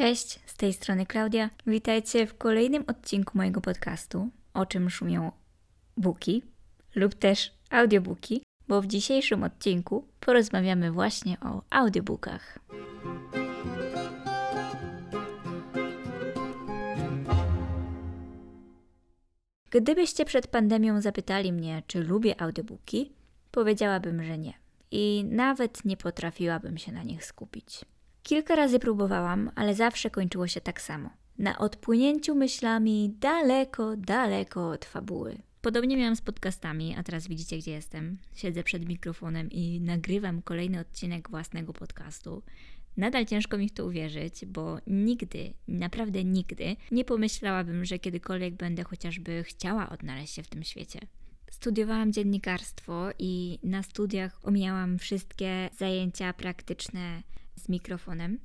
Cześć, z tej strony Klaudia. Witajcie w kolejnym odcinku mojego podcastu, o czym szumią buki lub też audiobooki, bo w dzisiejszym odcinku porozmawiamy właśnie o audiobookach. Gdybyście przed pandemią zapytali mnie, czy lubię audiobooki, powiedziałabym, że nie. I nawet nie potrafiłabym się na nich skupić. Kilka razy próbowałam, ale zawsze kończyło się tak samo. Na odpłynięciu myślami daleko, daleko od fabuły. Podobnie miałam z podcastami, a teraz widzicie, gdzie jestem. Siedzę przed mikrofonem i nagrywam kolejny odcinek własnego podcastu. Nadal ciężko mi w to uwierzyć, bo nigdy, naprawdę nigdy nie pomyślałabym, że kiedykolwiek będę chociażby chciała odnaleźć się w tym świecie. Studiowałam dziennikarstwo i na studiach omijałam wszystkie zajęcia praktyczne z mikrofonem.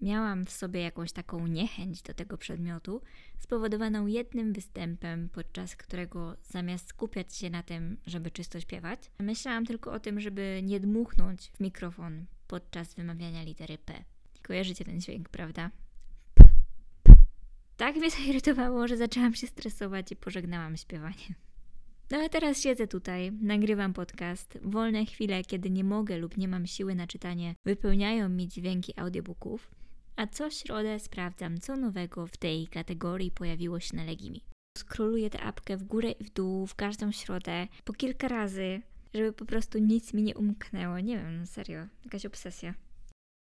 Miałam w sobie jakąś taką niechęć do tego przedmiotu, spowodowaną jednym występem, podczas którego zamiast skupiać się na tym, żeby czysto śpiewać, myślałam tylko o tym, żeby nie dmuchnąć w mikrofon podczas wymawiania litery P. Kojarzycie ten dźwięk, prawda? P, p. Tak mnie zairytowało, że zaczęłam się stresować i pożegnałam śpiewanie. No a teraz siedzę tutaj, nagrywam podcast. Wolne chwile, kiedy nie mogę lub nie mam siły na czytanie, wypełniają mi dźwięki audiobooków, a co środę sprawdzam, co nowego w tej kategorii pojawiło się na Legimi. Skroluję tę apkę w górę i w dół w każdą środę, po kilka razy, żeby po prostu nic mi nie umknęło. Nie wiem, no serio, jakaś obsesja.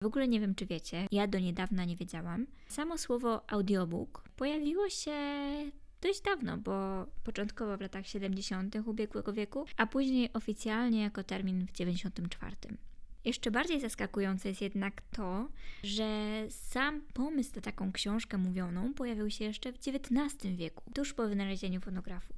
W ogóle nie wiem, czy wiecie, ja do niedawna nie wiedziałam. Samo słowo audiobook pojawiło się dość dawno, bo początkowo w latach 70. ubiegłego wieku, a później oficjalnie jako termin w 94. Jeszcze bardziej zaskakujące jest jednak to, że sam pomysł na taką książkę mówioną pojawił się jeszcze w XIX wieku, tuż po wynalezieniu fonografu.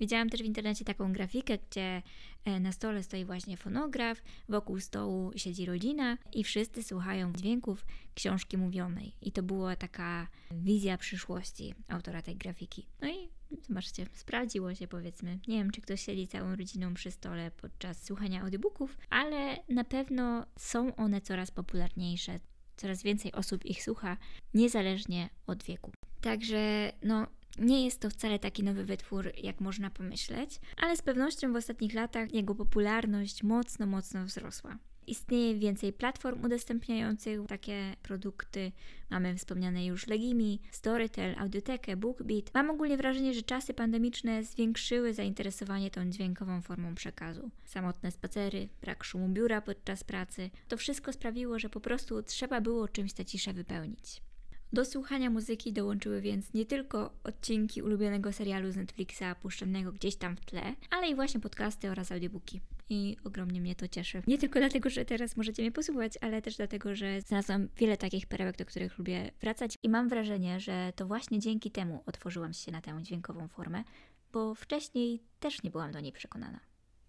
Widziałam też w internecie taką grafikę, gdzie e, na stole stoi właśnie fonograf, wokół stołu siedzi rodzina i wszyscy słuchają dźwięków książki mówionej. I to była taka wizja przyszłości autora tej grafiki. No i zobaczcie, sprawdziło się powiedzmy. Nie wiem, czy ktoś siedzi całą rodziną przy stole podczas słuchania audiobooków, ale na pewno są one coraz popularniejsze. Coraz więcej osób ich słucha, niezależnie od wieku. Także, no, nie jest to wcale taki nowy wytwór, jak można pomyśleć, ale z pewnością w ostatnich latach jego popularność mocno, mocno wzrosła. Istnieje więcej platform udostępniających takie produkty. Mamy wspomniane już Legimi, Storytel, Audiotekę, BookBeat. Mam ogólnie wrażenie, że czasy pandemiczne zwiększyły zainteresowanie tą dźwiękową formą przekazu. Samotne spacery, brak szumu biura podczas pracy. To wszystko sprawiło, że po prostu trzeba było czymś tę ciszę wypełnić. Do słuchania muzyki dołączyły więc nie tylko odcinki ulubionego serialu z Netflixa puszczanego gdzieś tam w tle, ale i właśnie podcasty oraz audiobooki. I ogromnie mnie to cieszy. Nie tylko dlatego, że teraz możecie mnie posłuchać, ale też dlatego, że znalazłam wiele takich perełek, do których lubię wracać i mam wrażenie, że to właśnie dzięki temu otworzyłam się na tę dźwiękową formę, bo wcześniej też nie byłam do niej przekonana.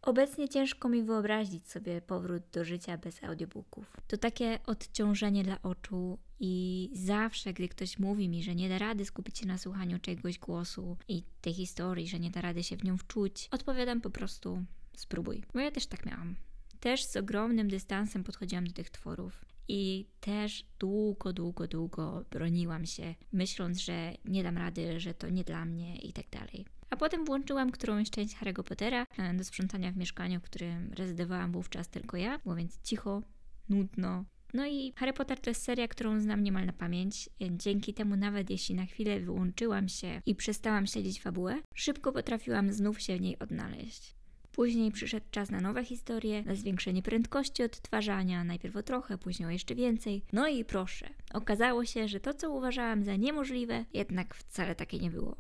Obecnie ciężko mi wyobrazić sobie powrót do życia bez audiobooków. To takie odciążenie dla oczu i zawsze, gdy ktoś mówi mi, że nie da rady skupić się na słuchaniu czegoś głosu i tej historii, że nie da rady się w nią wczuć, odpowiadam po prostu spróbuj. Bo ja też tak miałam. Też z ogromnym dystansem podchodziłam do tych tworów. I też długo, długo, długo broniłam się, myśląc, że nie dam rady, że to nie dla mnie i tak dalej. A potem włączyłam którąś część Harry'ego Pottera e, do sprzątania w mieszkaniu, w którym rezydowałam wówczas tylko ja. Było więc cicho, nudno. No i Harry Potter to jest seria, którą znam niemal na pamięć. Dzięki temu nawet jeśli na chwilę wyłączyłam się i przestałam śledzić fabułę, szybko potrafiłam znów się w niej odnaleźć. Później przyszedł czas na nowe historie, na zwiększenie prędkości odtwarzania, najpierw o trochę, później o jeszcze więcej. No i proszę, okazało się, że to, co uważałam za niemożliwe, jednak wcale takie nie było.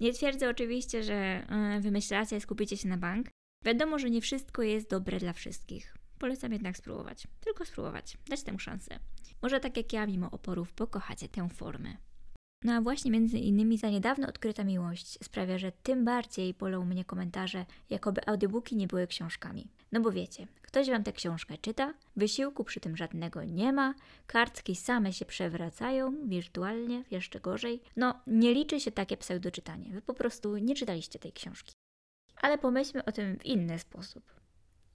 Nie twierdzę oczywiście, że e, wymyślacie skupicie się na bank. Wiadomo, że nie wszystko jest dobre dla wszystkich. Polecam jednak spróbować. Tylko spróbować. Dać temu szansę. Może tak jak ja, mimo oporów, pokochacie tę formę. No a właśnie między innymi za niedawno odkryta miłość sprawia, że tym bardziej bolą mnie komentarze, jakoby audiobooki nie były książkami. No bo wiecie, ktoś wam tę książkę czyta, wysiłku przy tym żadnego nie ma, kartki same się przewracają wirtualnie, jeszcze gorzej. No, nie liczy się takie pseudoczytanie. Wy po prostu nie czytaliście tej książki. Ale pomyślmy o tym w inny sposób.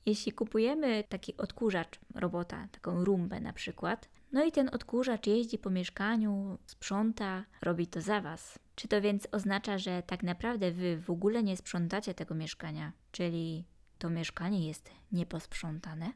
Jeśli kupujemy taki odkurzacz robota, taką rumbę na przykład, No i ten odkurzacz jeździ po mieszkaniu, sprząta, robi to za Was. Czy to więc oznacza, że tak naprawdę Wy w ogóle nie sprzątacie tego mieszkania, czyli to mieszkanie jest nieposprzątane?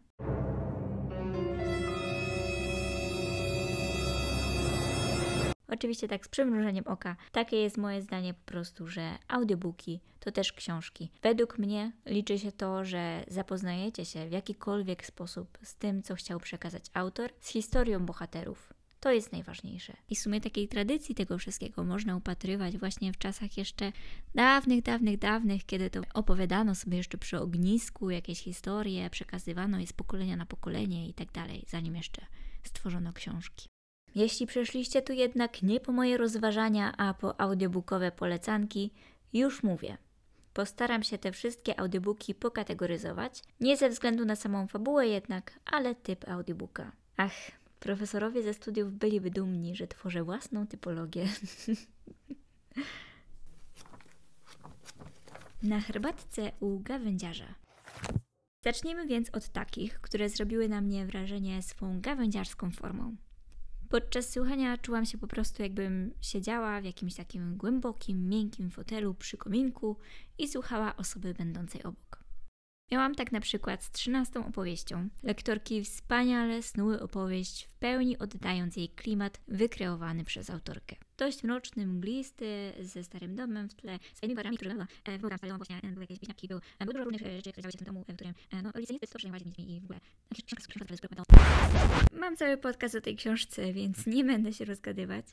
Oczywiście tak z przymrużeniem oka. Takie jest moje zdanie po prostu, że audiobooki to też książki. Według mnie liczy się to, że zapoznajecie się w jakikolwiek sposób z tym, co chciał przekazać autor, z historią bohaterów. To jest najważniejsze. I w sumie takiej tradycji tego wszystkiego można upatrywać właśnie w czasach jeszcze dawnych, dawnych, dawnych, kiedy to opowiadano sobie jeszcze przy ognisku jakieś historie, przekazywano je z pokolenia na pokolenie i tak dalej, zanim jeszcze stworzono książki. Jeśli przeszliście tu jednak nie po moje rozważania, a po audiobookowe polecanki, już mówię. Postaram się te wszystkie audiobooki pokategoryzować, nie ze względu na samą fabułę jednak, ale typ audiobooka. Ach, profesorowie ze studiów byliby dumni, że tworzę własną typologię. na herbatce u gawędziarza. Zacznijmy więc od takich, które zrobiły na mnie wrażenie swą gawędziarską formą. Podczas słuchania czułam się po prostu, jakbym siedziała w jakimś takim głębokim, miękkim fotelu przy kominku i słuchała osoby będącej obok. Miałam tak na przykład z trzynastą opowieścią. Lektorki wspaniale snuły opowieść, w pełni oddając jej klimat wykreowany przez autorkę. Dość mroczny, mglisty, ze starym domem w tle, z fajnymi parami, które e, było tam właśnie, e, były jakieś bliźniaki, był, e, było dużo różnych rzeczy, które działy się w tym domu, w którym no, rodzice nie to przejmować nimi i w ogóle. Mam cały podcast o tej książce, więc nie będę się rozgadywać.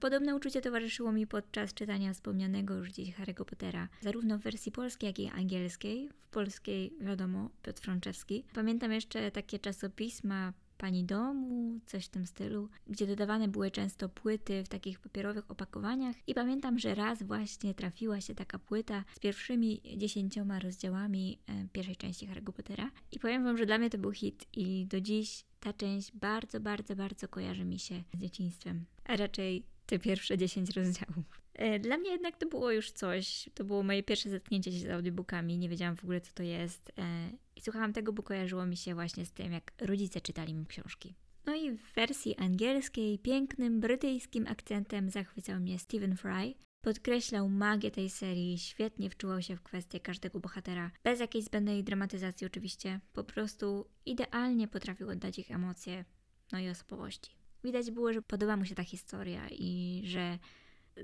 Podobne uczucie towarzyszyło mi podczas czytania wspomnianego już dziś Harry'ego Pottera, zarówno w wersji polskiej, jak i angielskiej. W polskiej, wiadomo, Piotr Franczewski. Pamiętam jeszcze takie czasopisma Pani Domu, coś w tym stylu, gdzie dodawane były często płyty w takich papierowych opakowaniach. I pamiętam, że raz właśnie trafiła się taka płyta z pierwszymi dziesięcioma rozdziałami e, pierwszej części Harry'ego Pottera. I powiem Wam, że dla mnie to był hit i do dziś ta część bardzo, bardzo, bardzo kojarzy mi się z dzieciństwem, a raczej te pierwsze 10 rozdziałów. E, dla mnie jednak to było już coś. To było moje pierwsze zetknięcie się z audiobookami. Nie wiedziałam w ogóle, co to jest. E, I słuchałam tego, bo kojarzyło mi się właśnie z tym, jak rodzice czytali mi książki. No i w wersji angielskiej pięknym brytyjskim akcentem zachwycał mnie Stephen Fry. Podkreślał magię tej serii, świetnie wczuwał się w kwestię każdego bohatera, bez jakiejś zbędnej dramatyzacji oczywiście. Po prostu idealnie potrafił oddać ich emocje, no i osobowości. Widać było, że podoba mu się ta historia i że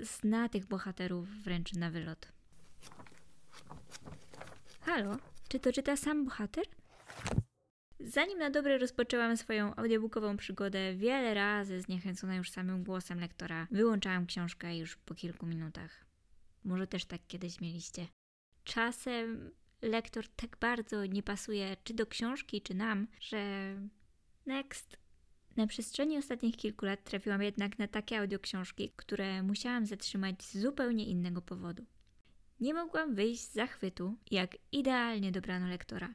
zna tych bohaterów wręcz na wylot. Halo, czy to czyta sam bohater? Zanim na dobre rozpoczęłam swoją audiobookową przygodę, wiele razy zniechęcona już samym głosem lektora, wyłączałam książkę już po kilku minutach. Może też tak kiedyś mieliście. Czasem lektor tak bardzo nie pasuje czy do książki, czy nam, że next na przestrzeni ostatnich kilku lat trafiłam jednak na takie audioksiążki, które musiałam zatrzymać z zupełnie innego powodu. Nie mogłam wyjść z zachwytu, jak idealnie dobrano lektora.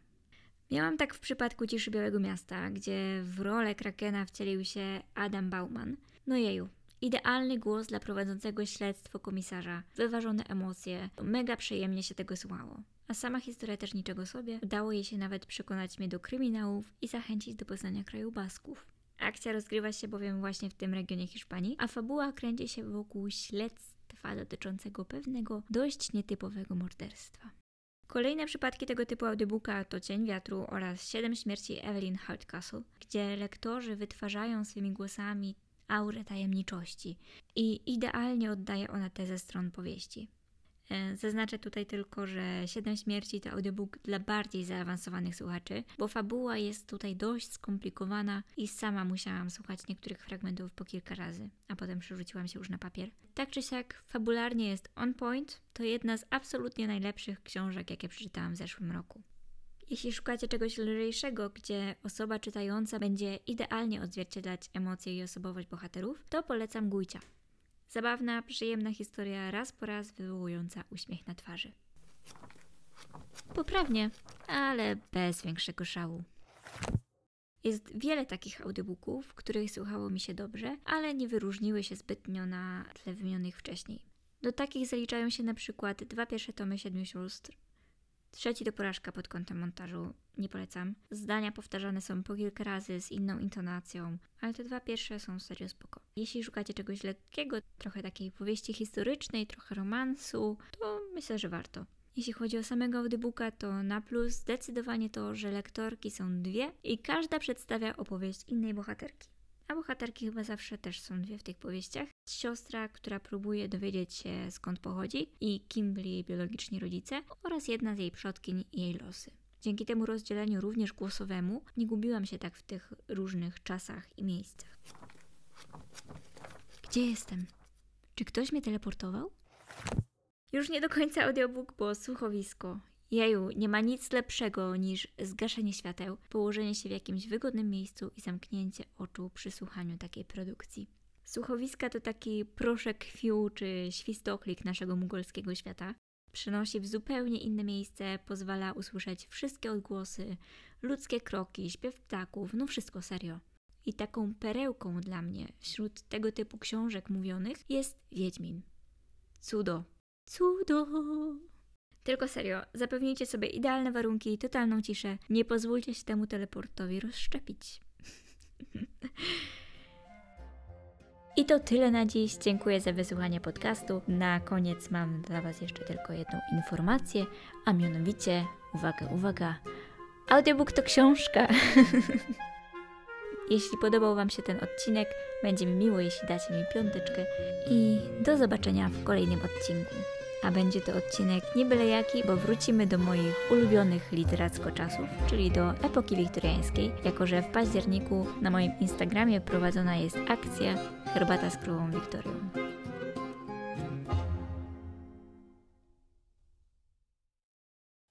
Miałam tak w przypadku Ciszy Białego Miasta, gdzie w rolę Krakena wcielił się Adam Bauman. No jeju, idealny głos dla prowadzącego śledztwo komisarza, wyważone emocje, mega przyjemnie się tego słuchało. A sama historia też niczego sobie, udało jej się nawet przekonać mnie do kryminałów i zachęcić do poznania kraju Basków. Akcja rozgrywa się bowiem właśnie w tym regionie Hiszpanii, a fabuła kręci się wokół śledztwa dotyczącego pewnego dość nietypowego morderstwa. Kolejne przypadki tego typu audiobooka to Cień Wiatru oraz Siedem Śmierci Evelyn Hardcastle, gdzie lektorzy wytwarzają swymi głosami aurę tajemniczości i idealnie oddaje ona tę ze stron powieści. E, zaznaczę tutaj tylko, że Siedem Śmierci to audiobook dla bardziej zaawansowanych słuchaczy, bo fabuła jest tutaj dość skomplikowana i sama musiałam słuchać niektórych fragmentów po kilka razy, a potem przerzuciłam się już na papier. Tak czy siak, fabularnie jest on point, to jedna z absolutnie najlepszych książek, jakie przeczytałam w zeszłym roku. Jeśli szukacie czegoś lżejszego, gdzie osoba czytająca będzie idealnie odzwierciedlać emocje i osobowość bohaterów, to polecam Gujcia. Zabawna, przyjemna historia, raz po raz wywołująca uśmiech na twarzy. Poprawnie, ale bez większego szału. Jest wiele takich audiobooków, których słuchało mi się dobrze, ale nie wyróżniły się zbytnio na tle wymienionych wcześniej. Do takich zaliczają się na przykład dwa pierwsze tomy Siedmiu Sióstr, Trzeci to porażka pod kątem montażu, nie polecam. Zdania powtarzane są po kilka razy z inną intonacją, ale te dwa pierwsze są serio spoko. Jeśli szukacie czegoś lekkiego, trochę takiej powieści historycznej, trochę romansu, to myślę, że warto. Jeśli chodzi o samego audiobooka, to na plus zdecydowanie to, że lektorki są dwie i każda przedstawia opowieść innej bohaterki. A bohaterki chyba zawsze też są dwie w tych powieściach. Siostra, która próbuje dowiedzieć się skąd pochodzi i kim byli jej biologiczni rodzice, oraz jedna z jej przodkiń i jej losy. Dzięki temu rozdzieleniu również głosowemu nie gubiłam się tak w tych różnych czasach i miejscach. Gdzie jestem? Czy ktoś mnie teleportował? Już nie do końca audiobook, bo słuchowisko. Jeju, nie ma nic lepszego niż zgaszenie świateł, położenie się w jakimś wygodnym miejscu i zamknięcie oczu przy słuchaniu takiej produkcji. Słuchowiska to taki proszek krwiu czy świstoklik naszego mugolskiego świata. Przenosi w zupełnie inne miejsce, pozwala usłyszeć wszystkie odgłosy, ludzkie kroki, śpiew ptaków, no wszystko serio. I taką perełką dla mnie wśród tego typu książek mówionych jest Wiedźmin. Cudo. Cudo. Tylko serio, zapewnijcie sobie idealne warunki i totalną ciszę. Nie pozwólcie się temu teleportowi rozszczepić. I to tyle na dziś. Dziękuję za wysłuchanie podcastu. Na koniec mam dla Was jeszcze tylko jedną informację, a mianowicie, uwaga, uwaga, audiobook to książka. Jeśli podobał Wam się ten odcinek, będzie mi miło, jeśli dacie mi piąteczkę i do zobaczenia w kolejnym odcinku a będzie to odcinek nie byle jaki, bo wrócimy do moich ulubionych literacko czasów, czyli do epoki wiktoriańskiej, jako że w październiku na moim Instagramie prowadzona jest akcja Herbata z Królową Wiktorią.